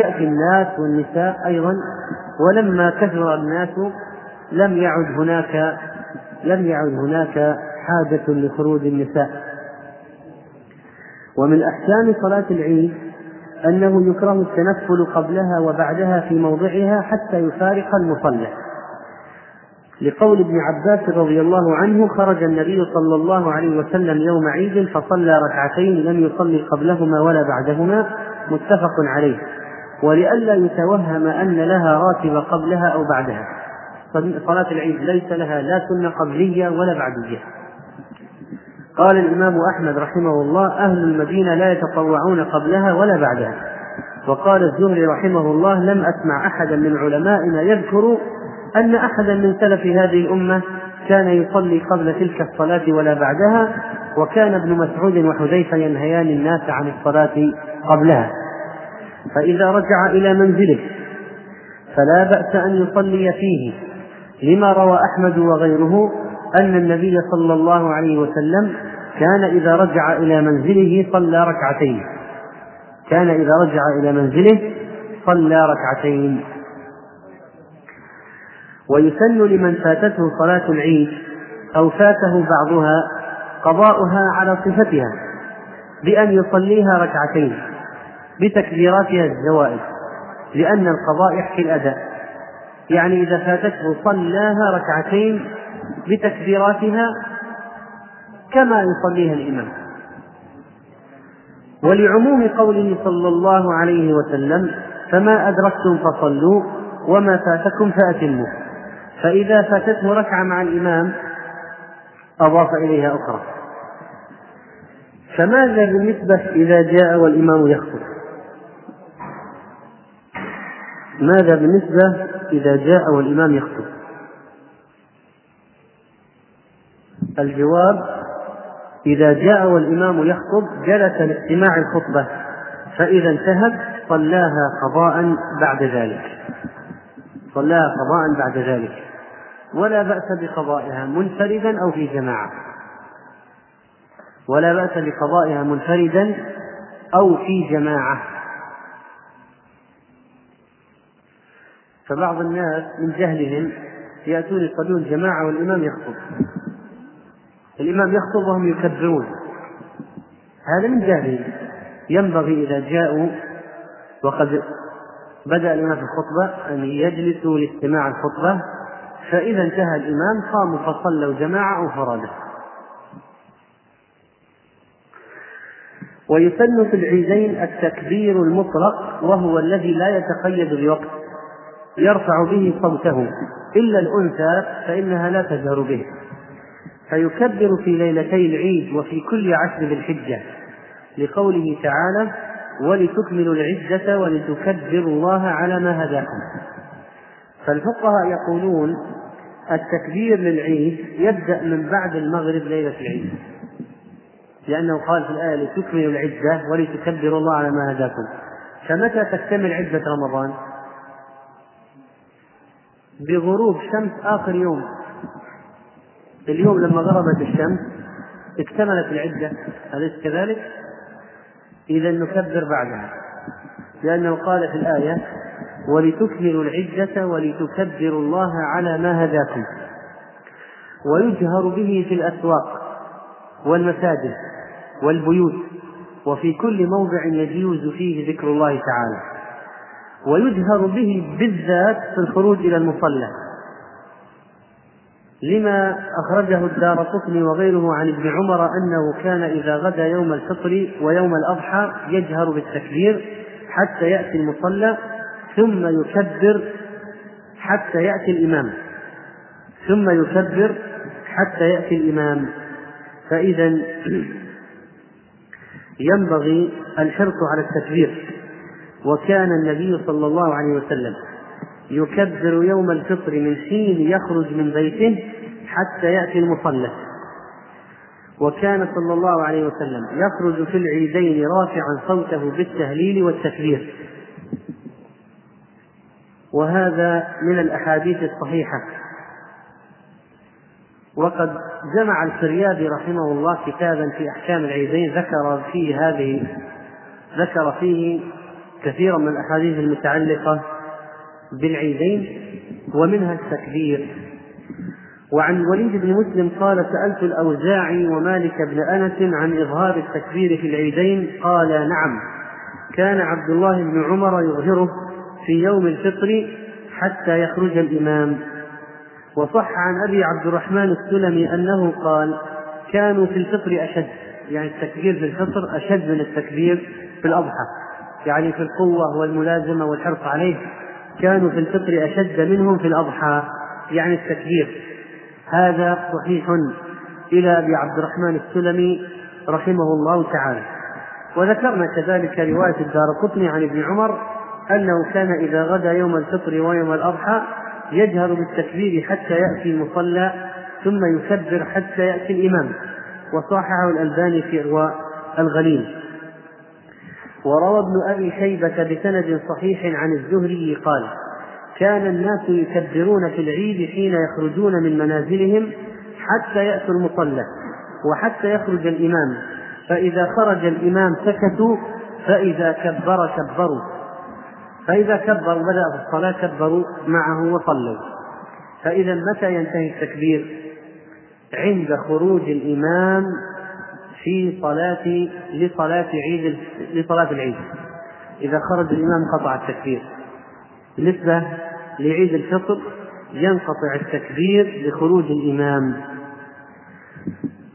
يأتي الناس والنساء أيضا ولما كثر الناس لم يعد هناك لم يعد هناك حاجة لخروج النساء. ومن أحكام صلاة العيد أنه يكره التنفل قبلها وبعدها في موضعها حتى يفارق المصلى. لقول ابن عباس رضي الله عنه خرج النبي صلى الله عليه وسلم يوم عيد فصلى ركعتين لم يصلي قبلهما ولا بعدهما متفق عليه. ولئلا يتوهم أن لها راتب قبلها أو بعدها. صلاة العيد ليس لها لا سنة قبلية ولا بعدية. قال الإمام أحمد رحمه الله أهل المدينة لا يتطوعون قبلها ولا بعدها. وقال الزهري رحمه الله لم أسمع أحدا من علمائنا يذكر أن أحدا من سلف هذه الأمة كان يصلي قبل تلك الصلاة ولا بعدها وكان ابن مسعود وحذيفة ينهيان الناس عن الصلاة قبلها. فإذا رجع إلى منزله فلا بأس أن يصلي فيه لما روى أحمد وغيره أن النبي صلى الله عليه وسلم كان إذا رجع إلى منزله صلى ركعتين. كان إذا رجع إلى منزله صلى ركعتين. ويسن لمن فاتته صلاة العيد أو فاته بعضها قضاؤها على صفتها بأن يصليها ركعتين. بتكبيراتها الزوائد لأن القضاء يحكي الأداء. يعني إذا فاتته صلاها ركعتين بتكبيراتها كما يصليها الإمام. ولعموم قوله صلى الله عليه وسلم فما أدركتم فصلوا وما فاتكم فأتموا. فإذا فاتته ركعة مع الإمام أضاف إليها أخرى. فماذا بالنسبة إذا جاء والإمام يخطب؟ ماذا بالنسبة إذا جاء والإمام يخطب؟ الجواب إذا جاء والإمام يخطب جلس لاستماع الخطبة فإذا انتهت صلاها قضاء بعد ذلك. صلاها قضاء بعد ذلك. ولا بأس بقضائها منفردا أو في جماعة. ولا بأس بقضائها منفردا أو في جماعة. فبعض الناس من جهلهم يأتون يصلون جماعة والإمام يخطب. الإمام يخطب وهم يكبرون. هذا من جهلهم. ينبغي إذا جاءوا وقد بدأ الإمام في الخطبة أن يجلسوا لاستماع الخطبة فإذا انتهى الإمام قاموا فصلوا جماعة أو فرادة ويسن في العيدين التكبير المطلق وهو الذي لا يتقيد بوقت. يرفع به صوته. إلا الأنثى فإنها لا تجهر به. فيكبر في ليلتي العيد وفي كل عشر ذي الحجة. لقوله تعالى ولتكملوا العدة ولتكبروا الله على ما هداكم. فالفقهاء يقولون التكبير للعيد يبدأ من بعد المغرب ليلة العيد. لأنه قال في الآية لتكملوا العدة ولتكبروا الله على ما هداكم. فمتى تكتمل عدة رمضان؟ بغروب شمس آخر يوم. اليوم لما غربت الشمس اكتملت العدة أليس كذلك؟ إذا نكبر بعدها. لأنه قال في الآية ولتكملوا العدة ولتكبروا الله على ما هداكم. ويجهر به في الأسواق والمساجد والبيوت وفي كل موضع يجوز فيه ذكر الله تعالى. ويجهر به بالذات في الخروج إلى المصلى. لما أخرجه الدار قطني وغيره عن ابن عمر أنه كان إذا غدا يوم الفطر ويوم الأضحى يجهر بالتكبير حتى يأتي المصلى ثم يكبر حتى يأتي الإمام. ثم يكبر حتى يأتي الإمام. فإذا ينبغي الحرص على التكبير. وكان النبي صلى الله عليه وسلم يكبر يوم الفطر من حين يخرج من بيته حتى يأتي المصلى. وكان صلى الله عليه وسلم يخرج في العيدين رافعا صوته بالتهليل والتكبير. وهذا من الأحاديث الصحيحة. وقد جمع الفريابي رحمه الله كتابا في أحكام العيدين ذكر فيه هذه ذكر فيه كثيرا من الأحاديث المتعلقة بالعيدين ومنها التكبير. وعن الوليد بن مسلم قال سألت الأوزاعي ومالك بن أنس عن إظهار التكبير في العيدين قال نعم كان عبد الله بن عمر يظهره في يوم الفطر حتى يخرج الإمام. وصح عن أبي عبد الرحمن السلمي أنه قال كانوا في الفطر أشد يعني التكبير في الفطر أشد من التكبير في الأضحى. يعني في القوة والملازمة والحرص عليه كانوا في الفطر أشد منهم في الأضحى يعني التكبير. هذا صحيح إلى أبي عبد الرحمن السلمي رحمه الله تعالى. وذكرنا كذلك رواية الدار قطني عن ابن عمر أنه كان إذا غدا يوم الفطر ويوم الأضحى يجهر بالتكبير حتى يأتي المصلى ثم يكبر حتى يأتي الإمام. وصححه الألباني في إرواء الغليل. وروى ابن أبي شيبة بسند صحيح عن الزهري قال كان الناس يكبرون في العيد حين يخرجون من منازلهم حتى يأتوا المصلى وحتى يخرج الإمام فإذا خرج الإمام سكتوا فإذا كبر كبروا فإذا كبروا بدأ في الصلاة كبروا معه وصلوا فإذا متى ينتهي التكبير؟ عند خروج الإمام في صلاة لصلاة عيد لصلاة العيد. إذا خرج الإمام قطع التكبير. بالنسبة لعيد الفطر ينقطع التكبير لخروج الإمام.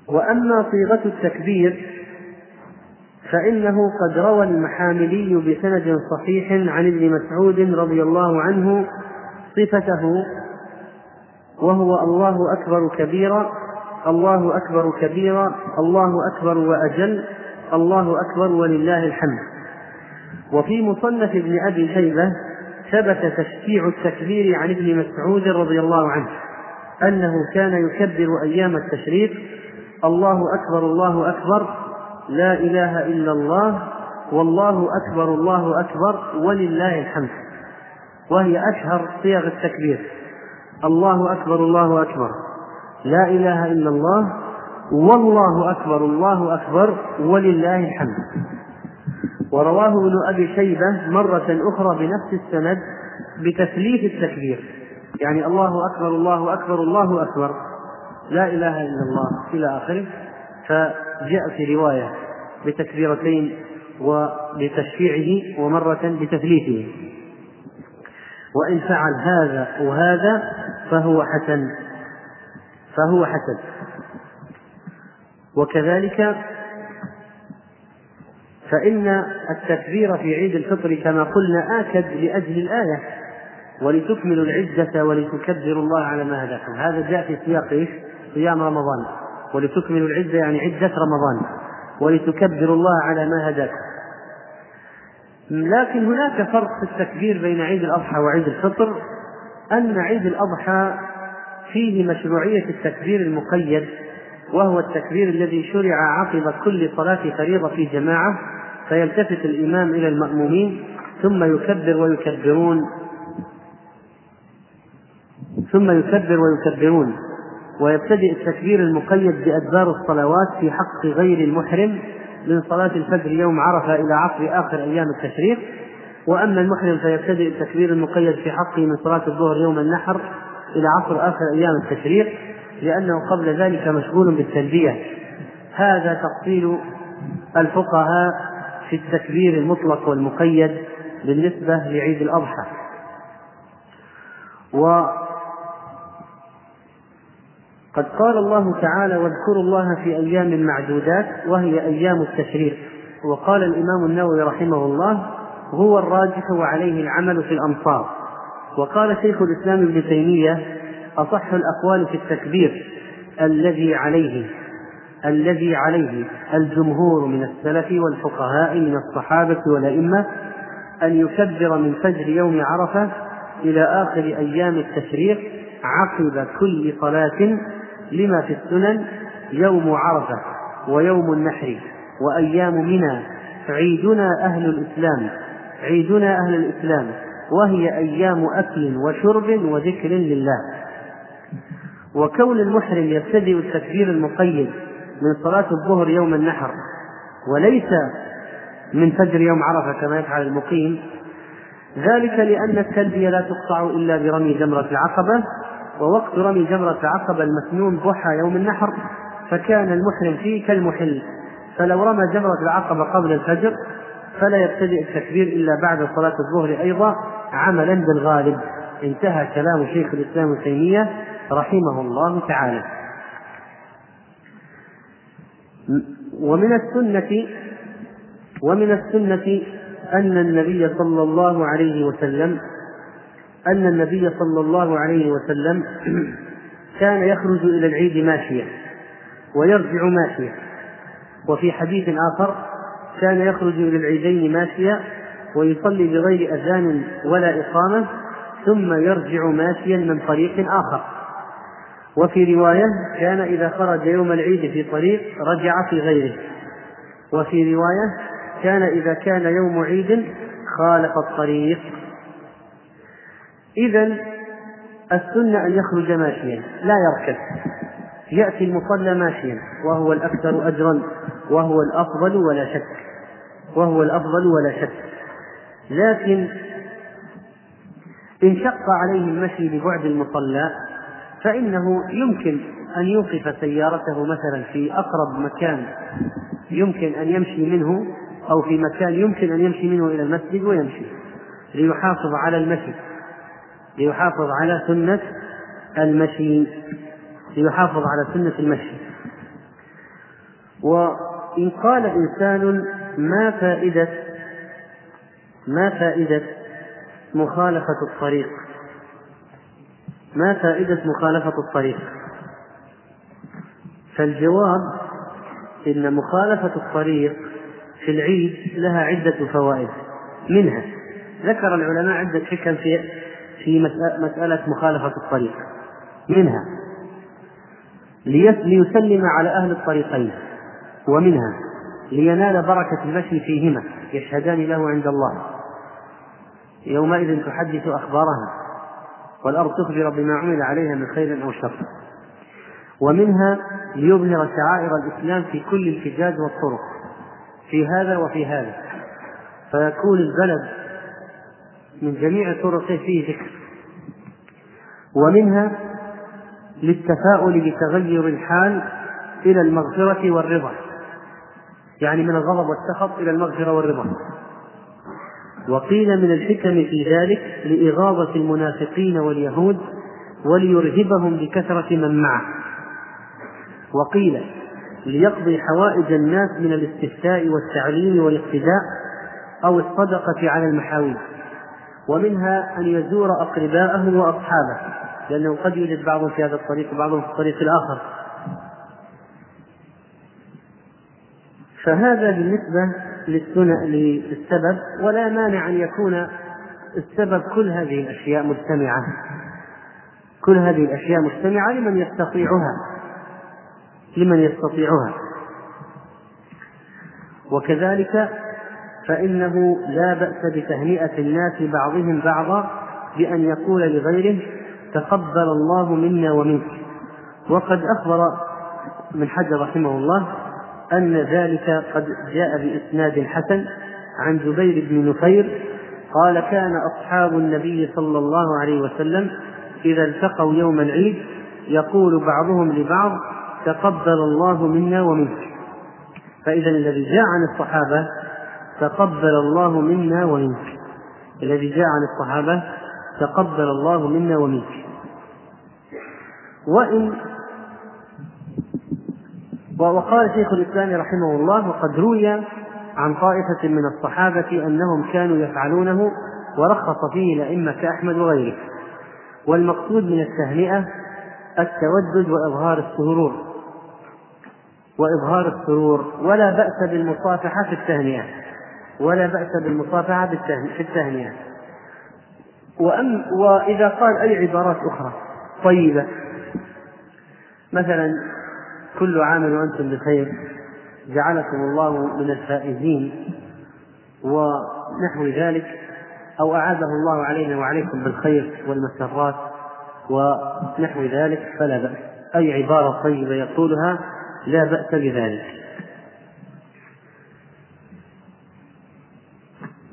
وأما صيغة التكبير فإنه قد روى المحاملي بسند صحيح عن ابن مسعود رضي الله عنه صفته وهو الله أكبر كبيرا الله أكبر كبيرا الله أكبر وأجل الله أكبر ولله الحمد. وفي مصنف ابن أبي شيبة ثبت تشجيع التكبير عن ابن مسعود رضي الله عنه أنه كان يكبر أيام التشريق الله أكبر الله أكبر لا إله إلا الله والله أكبر الله أكبر ولله الحمد. وهي أشهر صيغ التكبير الله أكبر الله أكبر. لا إله إلا الله والله أكبر الله أكبر ولله الحمد. ورواه ابن أبي شيبة مرة أخرى بنفس السند بتثليث التكبير. يعني الله أكبر الله أكبر الله أكبر. لا إله إلا الله إلى آخره. فجاء في رواية بتكبيرتين وبتشفيعه ومرة بتثليثه. وإن فعل هذا وهذا فهو حسن. فهو حسن. وكذلك فإن التكبير في عيد الفطر كما قلنا آكد لأجل الآية ولتكملوا العدة ولتكبروا الله على ما هداكم. هذا جاء في سياق؟ صيام رمضان. ولتكملوا العدة يعني عدة رمضان. ولتكبروا الله على ما هداكم. لكن هناك فرق في التكبير بين عيد الأضحى وعيد الفطر أن عيد الأضحى فيه مشروعية التكبير المقيد وهو التكبير الذي شرع عقب كل صلاة فريضة في جماعة فيلتفت الإمام إلى المأمومين ثم يكبر ويكبرون. ثم يكبر ويكبرون. ويبتدئ التكبير المقيد بأدبار الصلوات في حق غير المحرم من صلاة الفجر يوم عرفة إلى عصر آخر أيام التشريق. وأما المحرم فيبتدئ التكبير المقيد في حقه من صلاة الظهر يوم النحر إلى عصر آخر أيام التشريق لأنه قبل ذلك مشغول بالتلبية. هذا تفصيل الفقهاء في التكبير المطلق والمقيد بالنسبة لعيد الأضحى. قد قال الله تعالى واذكروا الله في أيام معدودات وهي أيام التشريق وقال الإمام النووي رحمه الله هو الراجح وعليه العمل في الأمصار وقال شيخ الإسلام ابن تيمية أصح الأقوال في التكبير الذي عليه الذي عليه الجمهور من السلف والفقهاء من الصحابة والأئمة أن يكبر من فجر يوم عرفة إلى آخر أيام التشريق عقب كل صلاة لما في السنن يوم عرفة ويوم النحر وأيام منى. عيدنا أهل الإسلام عيدنا أهل الإسلام. وهي أيام أكل وشرب وذكر لله. وكون المحرم يبتدئ التكبير المقيد من صلاة الظهر يوم النحر وليس من فجر يوم عرفة كما يفعل المقيم ذلك لأن التلبية لا تقطع إلا برمي جمرة العقبة ووقت رمي جمرة العقبة المسنون ضحى يوم النحر فكان المحرم فيه كالمحل. فلو رمى جمرة العقبة قبل الفجر فلا يبتدئ التكبير إلا بعد صلاة الظهر أيضا عملا بالغالب. انتهى كلام شيخ الإسلام ابن تيمية رحمه الله تعالى. ومن السنة ومن السنة أن النبي صلى الله عليه وسلم أن النبي صلى الله عليه وسلم كان يخرج إلى العيد ماشيا ويرجع ماشيا. وفي حديث آخر كان يخرج إلى العيدين ماشيا ويصلي بغير أذان ولا إقامة ثم يرجع ماشيا من طريق آخر. وفي رواية كان إذا خرج يوم العيد في طريق رجع في غيره. وفي رواية كان إذا كان يوم عيد خالف الطريق. إذا السنة أن يخرج ماشيا لا يركب. يأتي المصلى ماشيا وهو الأكثر أجرا وهو الأفضل ولا شك. وهو الأفضل ولا شك. لكن إن شق عليه المشي لبعد المصلى فإنه يمكن أن يوقف سيارته مثلا في أقرب مكان يمكن أن يمشي منه أو في مكان يمكن أن يمشي منه إلى المسجد ويمشي ليحافظ على المشي ليحافظ على سنة المشي ليحافظ على سنة المشي. وإن قال إنسان ما فائدة ما فائدة مخالفة الطريق؟ ما فائدة مخالفة الطريق؟ فالجواب إن مخالفة الطريق في العيد لها عدة فوائد. منها ذكر العلماء عدة حكم في في مسألة مخالفة الطريق. منها ليسلم على أهل الطريقين. ومنها لينال بركة المشي فيهما يشهدان له عند الله. يومئذ تحدث أخبارها والأرض تخبر بما عمل عليها من خير أو شر. ومنها ليظهر شعائر الإسلام في كل الفجاج والطرق في هذا وفي هذا. فيكون البلد من جميع طرقه فيه ذكر. ومنها للتفاؤل بتغير الحال إلى المغفرة والرضا يعني من الغضب والسخط إلى المغفرة والرضا. وقيل من الحكم في ذلك لإغاظة المنافقين واليهود وليرهبهم بكثرة من معه. وقيل ليقضي حوائج الناس من الاستفتاء والتعليم والاقتداء أو الصدقة على المحاويج ومنها أن يزور أقرباءه وأصحابه لأنه قد يوجد بعضهم في هذا الطريق وبعضهم في الطريق الآخر. فهذا بالنسبة للسبب ولا مانع أن يكون السبب كل هذه الأشياء مجتمعة. كل هذه الأشياء مجتمعة لمن يستطيعها. لمن يستطيعها. وكذلك فإنه لا بأس بتهنئة الناس بعضهم بعضا بأن يقول لغيره تقبل الله منا ومنك. وقد أخبر من حجر رحمه الله أن ذلك قد جاء بإسناد حسن عن جبير بن نفير قال كان أصحاب النبي صلى الله عليه وسلم إذا التقوا يوم العيد يقول بعضهم لبعض تقبل الله منا ومنك. فإذا الذي جاء عن الصحابة تقبل الله منا ومنك. الذي جاء عن الصحابة تقبل الله منا ومنك. وإن وقال شيخ الإسلام رحمه الله وقد روي عن طائفة من الصحابة أنهم كانوا يفعلونه ورخص فيه الأئمة كأحمد وغيره. والمقصود من التهنئة التودد وإظهار السرور. وإظهار السرور. ولا بأس بالمصافحة في التهنئة. ولا بأس بالمصافحة في التهنئة. وأم وإذا قال أي عبارات أخرى طيبة. مثلا كل عام وأنتم بخير. جعلكم الله من الفائزين. ونحو ذلك أو أعاده الله علينا وعليكم بالخير والمسرات. ونحو ذلك فلا بأس. أي عبارة طيبة يقولها لا بأس بذلك.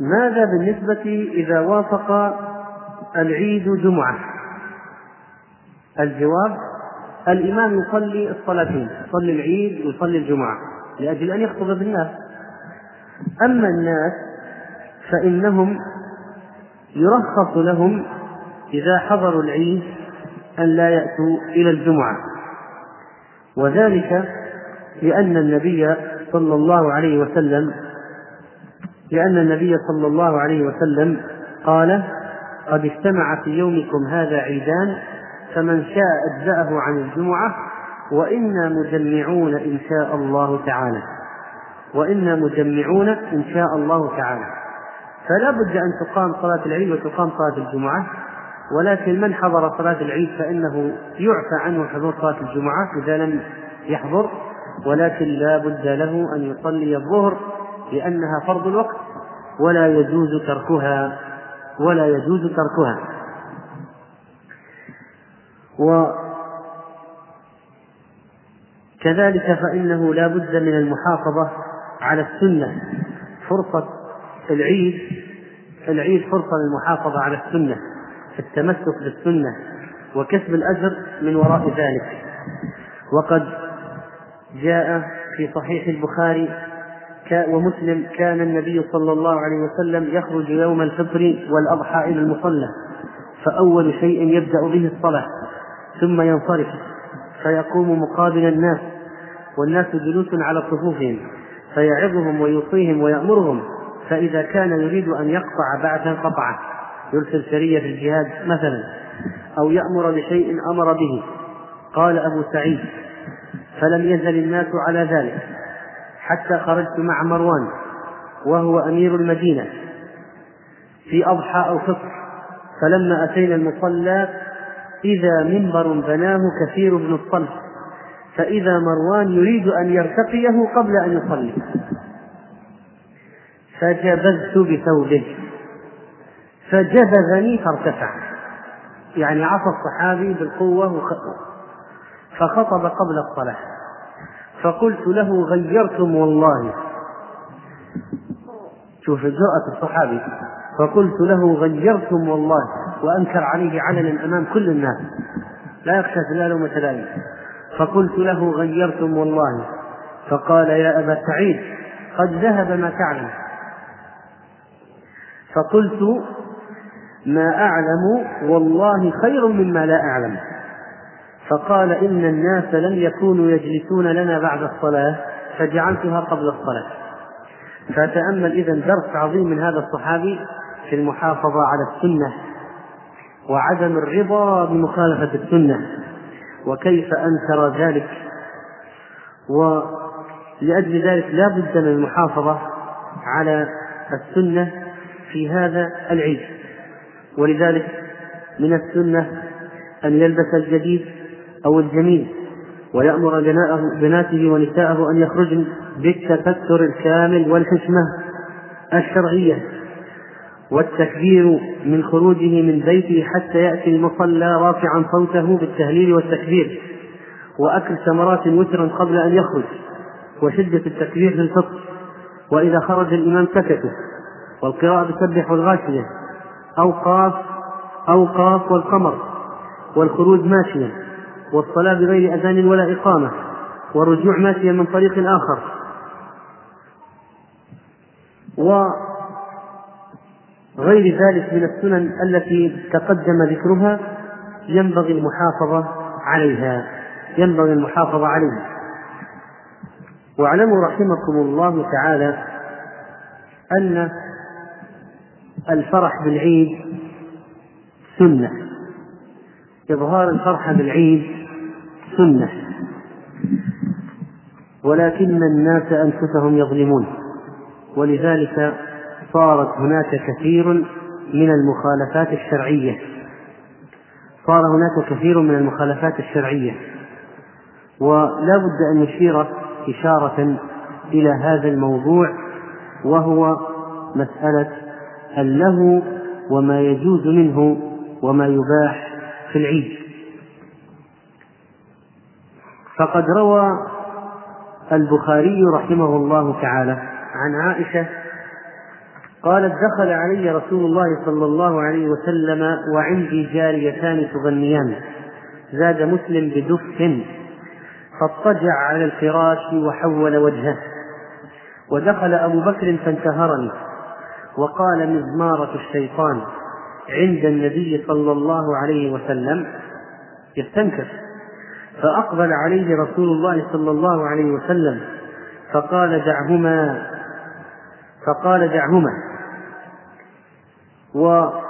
ماذا بالنسبة إذا وافق العيد جمعة؟ الجواب الإمام يصلي الصلاتين يصلي العيد ويصلي الجمعة لأجل أن يخطب بالناس. أما الناس فإنهم يرخص لهم إذا حضروا العيد أن لا يأتوا إلى الجمعة. وذلك لأن النبي صلى الله عليه وسلم لأن النبي صلى الله عليه وسلم قال قد اجتمع في يومكم هذا عيدان فمن شاء أجزأه عن الجمعة وإنا مجمعون إن شاء الله تعالى. وإنا مجمعون إن شاء الله تعالى. فلا بد أن تقام صلاة العيد وتقام صلاة الجمعة ولكن من حضر صلاة العيد فإنه يعفى عنه حضور صلاة الجمعة إذا لم يحضر ولكن لا بد له أن يصلي الظهر لأنها فرض الوقت ولا يجوز تركها ولا يجوز تركها. وكذلك فإنه لا بد من المحافظة على السنة فرصة العيد العيد فرصة للمحافظة على السنة التمسك بالسنة وكسب الأجر من وراء ذلك. وقد جاء في صحيح البخاري ومسلم كان النبي صلى الله عليه وسلم يخرج يوم الفطر والأضحى إلى المصلى فأول شيء يبدأ به الصلاة. ثم ينصرف فيقوم مقابل الناس والناس جلوس على صفوفهم فيعظهم ويوصيهم ويأمرهم فإذا كان يريد أن يقطع بعثا قطعة يرسل سرية في الجهاد مثلا أو يأمر بشيء أمر به. قال أبو سعيد فلم يزل الناس على ذلك حتى خرجت مع مروان وهو أمير المدينة في أضحى أو فطر فلما أتينا المصلى إذا منبر بناه كثير بن الصلب فإذا مروان يريد أن يرتقيه قبل أن يصلي. فجبذت بثوبه فجبذني فارتفع. يعني عصى الصحابي بالقوة فخطب قبل الصلاة. فقلت له غيرتم والله. شوف جرأة الصحابي. فقلت له غيرتم والله. وأنكر عليه علنا أمام كل الناس. لا يخشى لا لومة لائم فقلت له غيرتم والله. فقال يا أبا سعيد قد ذهب ما تعلم. فقلت ما أعلم والله خير مما لا أعلم. فقال إن الناس لم يكونوا يجلسون لنا بعد الصلاة فجعلتها قبل الصلاة. فتأمل إذا درس عظيم من هذا الصحابي في المحافظة على السنة. وعدم الرضا بمخالفة السنة. وكيف أنكر ذلك؟ ولأجل ذلك لا بد من المحافظة على السنة في هذا العيد. ولذلك من السنة أن يلبس الجديد أو الجميل ويأمر بناته ونساءه أن يخرجن بالتستر الكامل والحشمة الشرعية. والتكبير من خروجه من بيته حتى يأتي المصلى رافعا صوته بالتهليل والتكبير. وأكل ثمرات وترا قبل أن يخرج وشدة التكبير في الفطر وإذا خرج الإمام سكتوا والقراءة بسبح الغاشية أو قاف أو قاف والقمر والخروج ماشيا والصلاة بغير أذان ولا إقامة والرجوع ماشيا من طريق آخر وغير ذلك من السنن التي تقدم ذكرها ينبغي المحافظة عليها. ينبغي المحافظة عليها. واعلموا رحمكم الله تعالى أن الفرح بالعيد سنة. إظهار الفرح بالعيد سنة. ولكن الناس أنفسهم يظلمون. ولذلك صارت هناك كثير من المخالفات الشرعية. صار هناك كثير من المخالفات الشرعية. ولا بد أن نشير إشارة إلى هذا الموضوع وهو مسألة اللهو وما يجوز منه وما يباح في العيد. فقد روى البخاري رحمه الله تعالى عن عائشة قالت دخل علي رسول الله صلى الله عليه وسلم وعندي جاريتان تغنيان. زاد مسلم بدف فاضطجع على الفراش وحول وجهه. ودخل أبو بكر فانتهرني. وقال مزمارة الشيطان عند النبي صلى الله عليه وسلم يستنكر. فأقبل عليه رسول الله صلى الله عليه وسلم فقال دعهما فقال دعهما. وهذا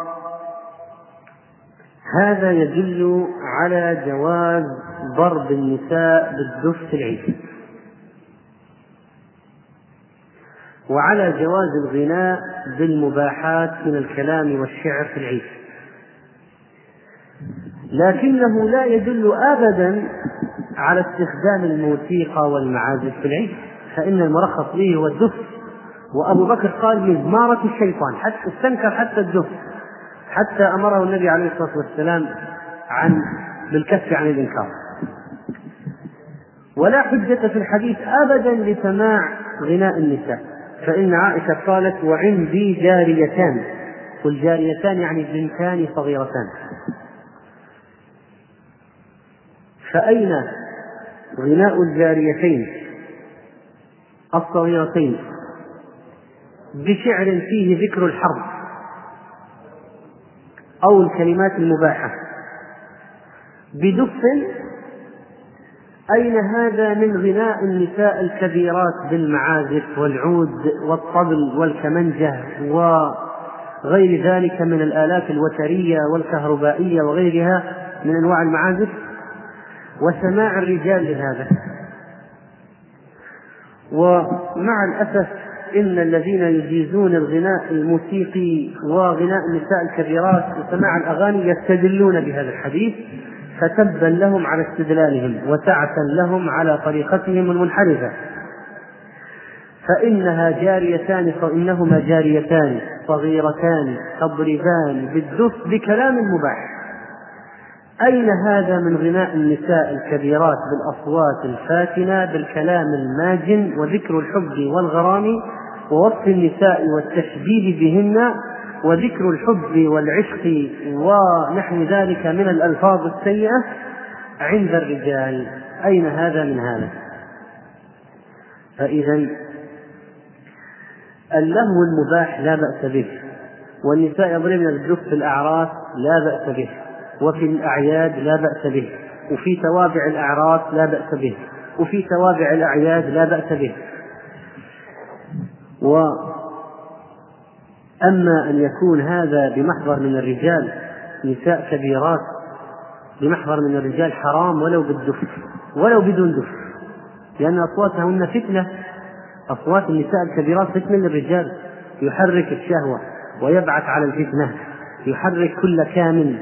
يدل على جواز ضرب النساء بالدف في العيد وعلى جواز الغناء بالمباحات من الكلام والشعر في العيد لكنه لا يدل ابدا على استخدام الموسيقى والمعازف في العيد فإن المرخص به هو الدف. وأبو بكر قال مزمارة الشيطان حتى استنكر حتى الدف حتى أمره النبي عليه الصلاة والسلام عن بالكف عن الإنكار. ولا حجة في الحديث ابدا لسماع غناء النساء فإن عائشة قالت وعندي جاريتان والجاريتان يعني بنتان صغيرتان. فأين غناء الجاريتين؟ الصغيرتين. بشعر فيه ذكر الحرب أو الكلمات المباحة. بدف أين هذا من غناء النساء الكبيرات بالمعازف والعود والطبل والكمنجة وغير ذلك من الآلات الوترية والكهربائية وغيرها من أنواع المعازف؟ وسماع الرجال لهذا. ومع الأسف إن الذين يجيزون الغناء الموسيقي وغناء النساء الكبيرات وسماع الأغاني يستدلون بهذا الحديث فتبا لهم على استدلالهم وسعة لهم على طريقتهم المنحرفة. فإنها جاريتان فإنهما جاريتان صغيرتان تضربان بالدف بكلام مباح. أين هذا من غناء النساء الكبيرات بالأصوات الفاتنة بالكلام الماجن وذكر الحب والغرام ووصف النساء والتشديد بهن وذكر الحب والعشق ونحو ذلك من الألفاظ السيئة عند الرجال؟ أين هذا من هذا؟ فإذا اللهو المباح لا بأس به والنساء يضربن الدف في الأعراس لا بأس به. وفي الأعياد لا بأس به. وفي توابع الأعراس لا بأس به. وفي توابع الأعياد لا بأس به. وأما أن يكون هذا بمحضر من الرجال نساء كبيرات بمحضر من الرجال حرام ولو بالدف ولو بدون دف. لأن أصواتهن فتنة. أصوات النساء الكبيرات فتنة للرجال. يحرك الشهوة ويبعث على الفتنة. يحرك كل كامل.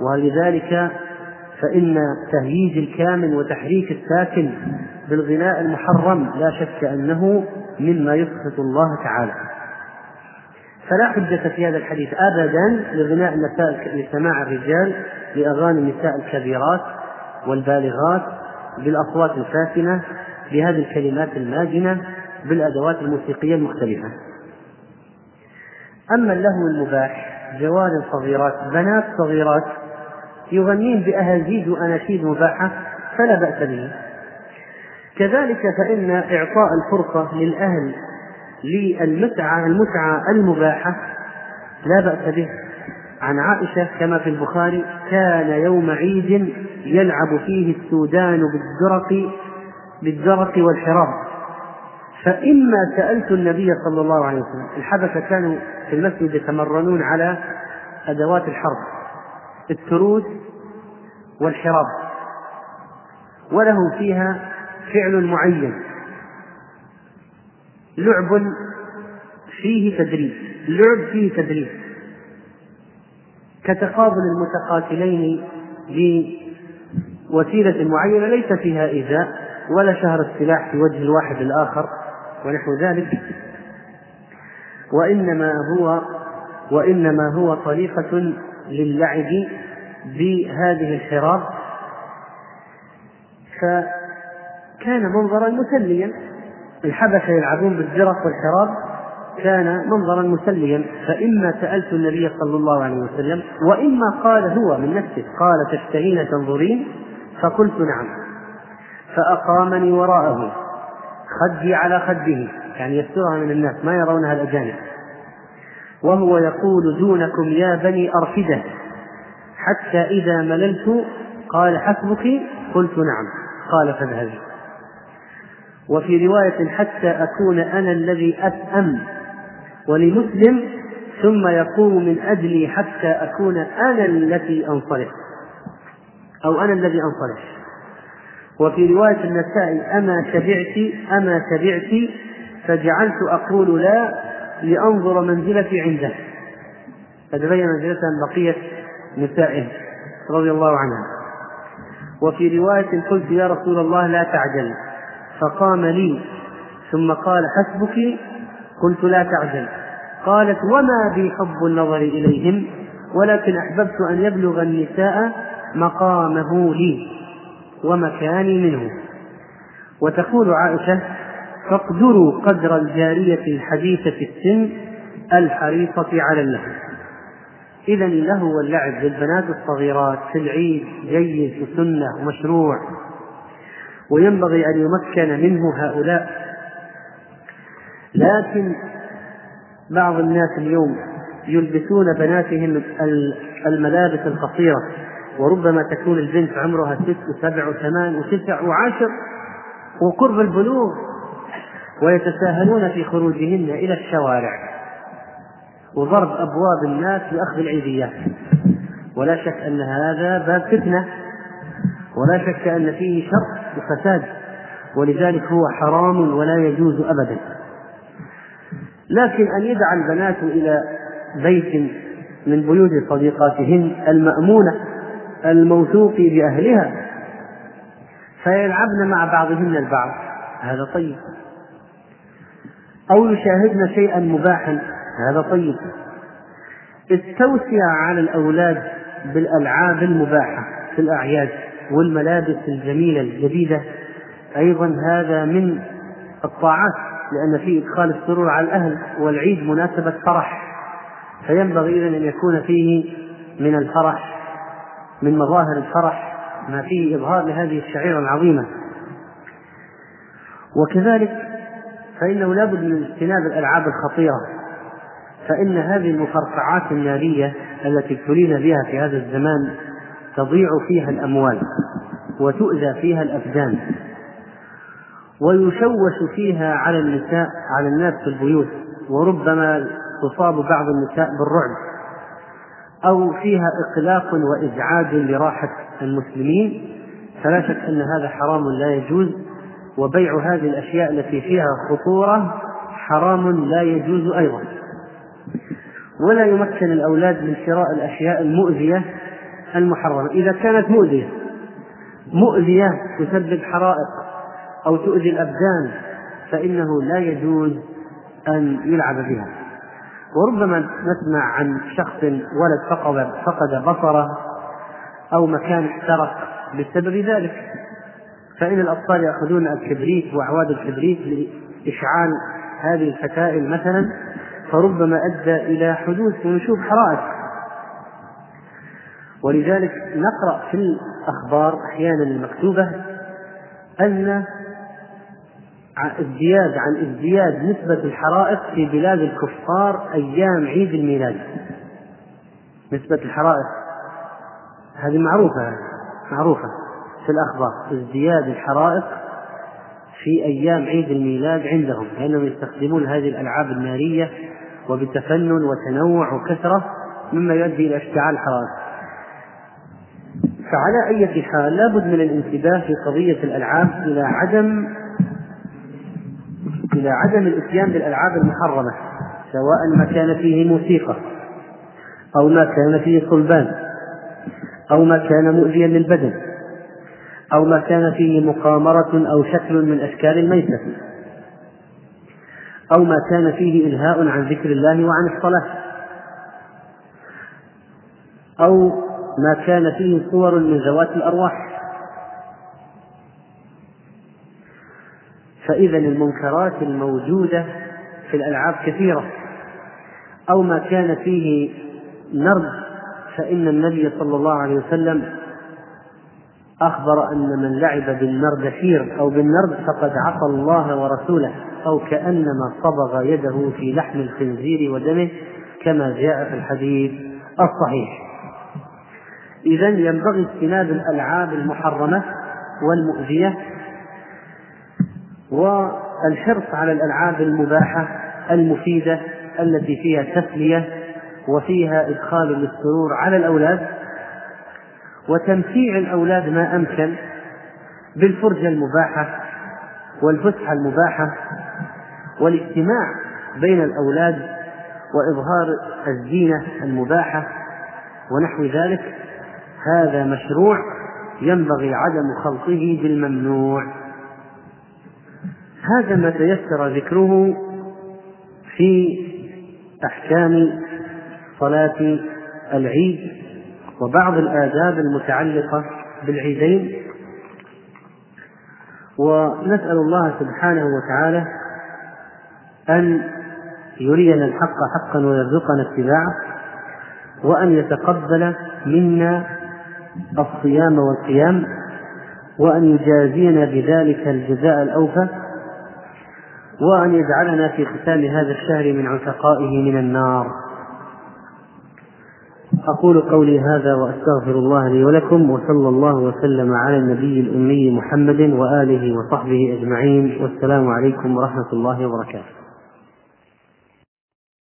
ولذلك فإن تهييج الكامن وتحريك الساكن بالغناء المحرم لا شك أنه مما يسخط الله تعالى. فلا حجة في هذا الحديث أبدا لغناء النساء لسماع الرجال لأغاني النساء الكبيرات والبالغات بالأصوات الفاتنة بهذه الكلمات الماجنة بالأدوات الموسيقية المختلفة. أما اللهو المباح جوار صغيرات بنات صغيرات يغنين بأهازيج وأناشيد مباحة فلا بأس به. كذلك فإن إعطاء الفرصة للأهل للمتعة المتعة المباحة لا بأس به. عن عائشة كما في البخاري كان يوم عيد يلعب فيه السودان بالدرق بالدرق والحراب. فإما سألت النبي صلى الله عليه وسلم الحبشة كانوا في المسجد يتمرنون على أدوات الحرب. التروس والحراب ولهم فيها فعل معين لعب فيه تدريب لعب فيه تدريب كتقابل المتقاتلين بوسيلة معينة ليس فيها إيذاء ولا شهر السلاح في وجه الواحد الآخر ونحو ذلك. وإنما هو وإنما هو طريقة للعب بهذه الحراب. فكان منظرا مسليا. الحبشة يلعبون بالزرق والحراب. كان منظرا مسليا. فإما سألت النبي صلى الله عليه وسلم وإما قال هو من نفسه قال تشتهين تنظرين؟ فقلت نعم. فأقامني وراءه خدي على خده يعني يسترها من الناس ما يرونها الأجانب. وهو يقول دونكم يا بني أرفدة حتى إذا مللت قال حسبك؟ قلت نعم. قال فاذهبي وفي رواية حتى أكون أنا الذي أسأم ولمسلم ثم يقوم من أجلي حتى أكون أنا التي أنصرف. أو أنا الذي أنصرف. وفي رواية النسائي أما شبعت أما شبعت فجعلت أقول لا لأنظر منزلتي عنده. فتبين منزلتها من بقية نسائه رضي الله عنها. وفي رواية قلت يا رسول الله لا تعجل. فقام لي ثم قال حسبك؟ قلت لا تعجل. قالت وما بي حب النظر إليهم ولكن أحببت أن يبلغ النساء مقامه لي ومكاني منه. وتقول عائشة فاقدروا قدر الجارية الحديثة السن الحريصة على اللهو. إذا اللهو واللعب للبنات الصغيرات في العيد جيد وسنة ومشروع. وينبغي أن يمكن منه هؤلاء. لكن بعض الناس اليوم يلبسون بناتهم الملابس القصيرة. وربما تكون البنت عمرها ست وسبع وثمان وتسع وعشر. وقرب البلوغ ويتساهلون في خروجهن إلى الشوارع. وضرب أبواب الناس لأخذ العيديات. ولا شك أن هذا باب فتنة. ولا شك أن فيه شر وفساد. ولذلك هو حرام ولا يجوز أبدا. لكن أن يدعى البنات إلى بيت من بيوت صديقاتهن المأمونة الموثوق بأهلها فيلعبن مع بعضهن البعض. هذا طيب. أو يشاهدن شيئا مباحا. هذا طيب. التوسعة على الأولاد بالألعاب المباحة في الأعياد والملابس الجميلة الجديدة. أيضا هذا من الطاعات لأن فيه إدخال السرور على الأهل والعيد مناسبة فرح. فينبغي إذا أن يكون فيه من الفرح من مظاهر الفرح ما فيه إظهار لهذه الشعيرة العظيمة. وكذلك فإنه لابد من اجتناب الألعاب الخطيرة فإن هذه المفرقعات النارية التي ابتلينا بها في هذا الزمان تضيع فيها الأموال وتؤذى فيها الأبدان ويشوش فيها على النساء على الناس في البيوت وربما تصاب بعض النساء بالرعب أو فيها إقلاق وإزعاج لراحة المسلمين فلا شك أن هذا حرام لا يجوز وبيع هذه الأشياء التي فيها خطورة حرام لا يجوز أيضا. ولا يمكن الأولاد من شراء الأشياء المؤذية المحرمة. إذا كانت مؤذية مؤذية تسبب حرائق أو تؤذي الأبدان فإنه لا يجوز أن يلعب بها. وربما نسمع عن شخص ولد فقد فقد بصره أو مكان احترق بسبب ذلك. فإن الأطفال يأخذون الكبريت وأعواد الكبريت لإشعال هذه الفتائل مثلا فربما أدى إلى حدوث ونشوب حرائق. ولذلك نقرأ في الأخبار أحيانا المكتوبة أن ازدياد عن ازدياد نسبة الحرائق في بلاد الكفار أيام عيد الميلاد. نسبة الحرائق. هذه معروفة معروفة. في الأخبار ازدياد الحرائق في أيام عيد الميلاد عندهم لأنهم يستخدمون هذه الألعاب النارية وبتفنن وتنوع وكثرة مما يؤدي إلى اشتعال الحرائق فعلى أي حال لابد من الانتباه في قضية الألعاب إلى عدم إلى عدم الإتيان بالألعاب المحرمة سواء ما كان فيه موسيقى أو ما كان فيه صلبان أو ما كان مؤذيا للبدن. أو ما كان فيه مقامرة أو شكل من أشكال الميتة. أو ما كان فيه إلهاء عن ذكر الله وعن الصلاة. أو ما كان فيه صور من ذوات الأرواح. فإذا المنكرات الموجودة في الألعاب كثيرة. أو ما كان فيه نرد فإن النبي صلى الله عليه وسلم أخبر أن من لعب بالنردشير أو بالنرد فقد عصى الله ورسوله أو كأنما صبغ يده في لحم الخنزير ودمه كما جاء في الحديث الصحيح. إذا ينبغي اجتناب الألعاب المحرمة والمؤذية والحرص على الألعاب المباحة المفيدة التي فيها تسلية وفيها إدخال للسرور على الأولاد وتمتيع الأولاد ما أمكن بالفرجة المباحة والفسحة المباحة والاجتماع بين الأولاد وإظهار الزينة المباحة ونحو ذلك هذا مشروع ينبغي عدم خلطه بالممنوع. هذا ما تيسر ذكره في أحكام صلاة العيد وبعض الآداب المتعلقة بالعيدين. ونسأل الله سبحانه وتعالى أن يرينا الحق حقا ويرزقنا اتباعه وأن يتقبل منا الصيام والقيام وأن يجازينا بذلك الجزاء الأوفى وأن يجعلنا في ختام هذا الشهر من عتقائه من النار. أقول قولي هذا وأستغفر الله لي ولكم وصلى الله وسلم على النبي الأمي محمد وآله وصحبه أجمعين والسلام عليكم ورحمة الله وبركاته.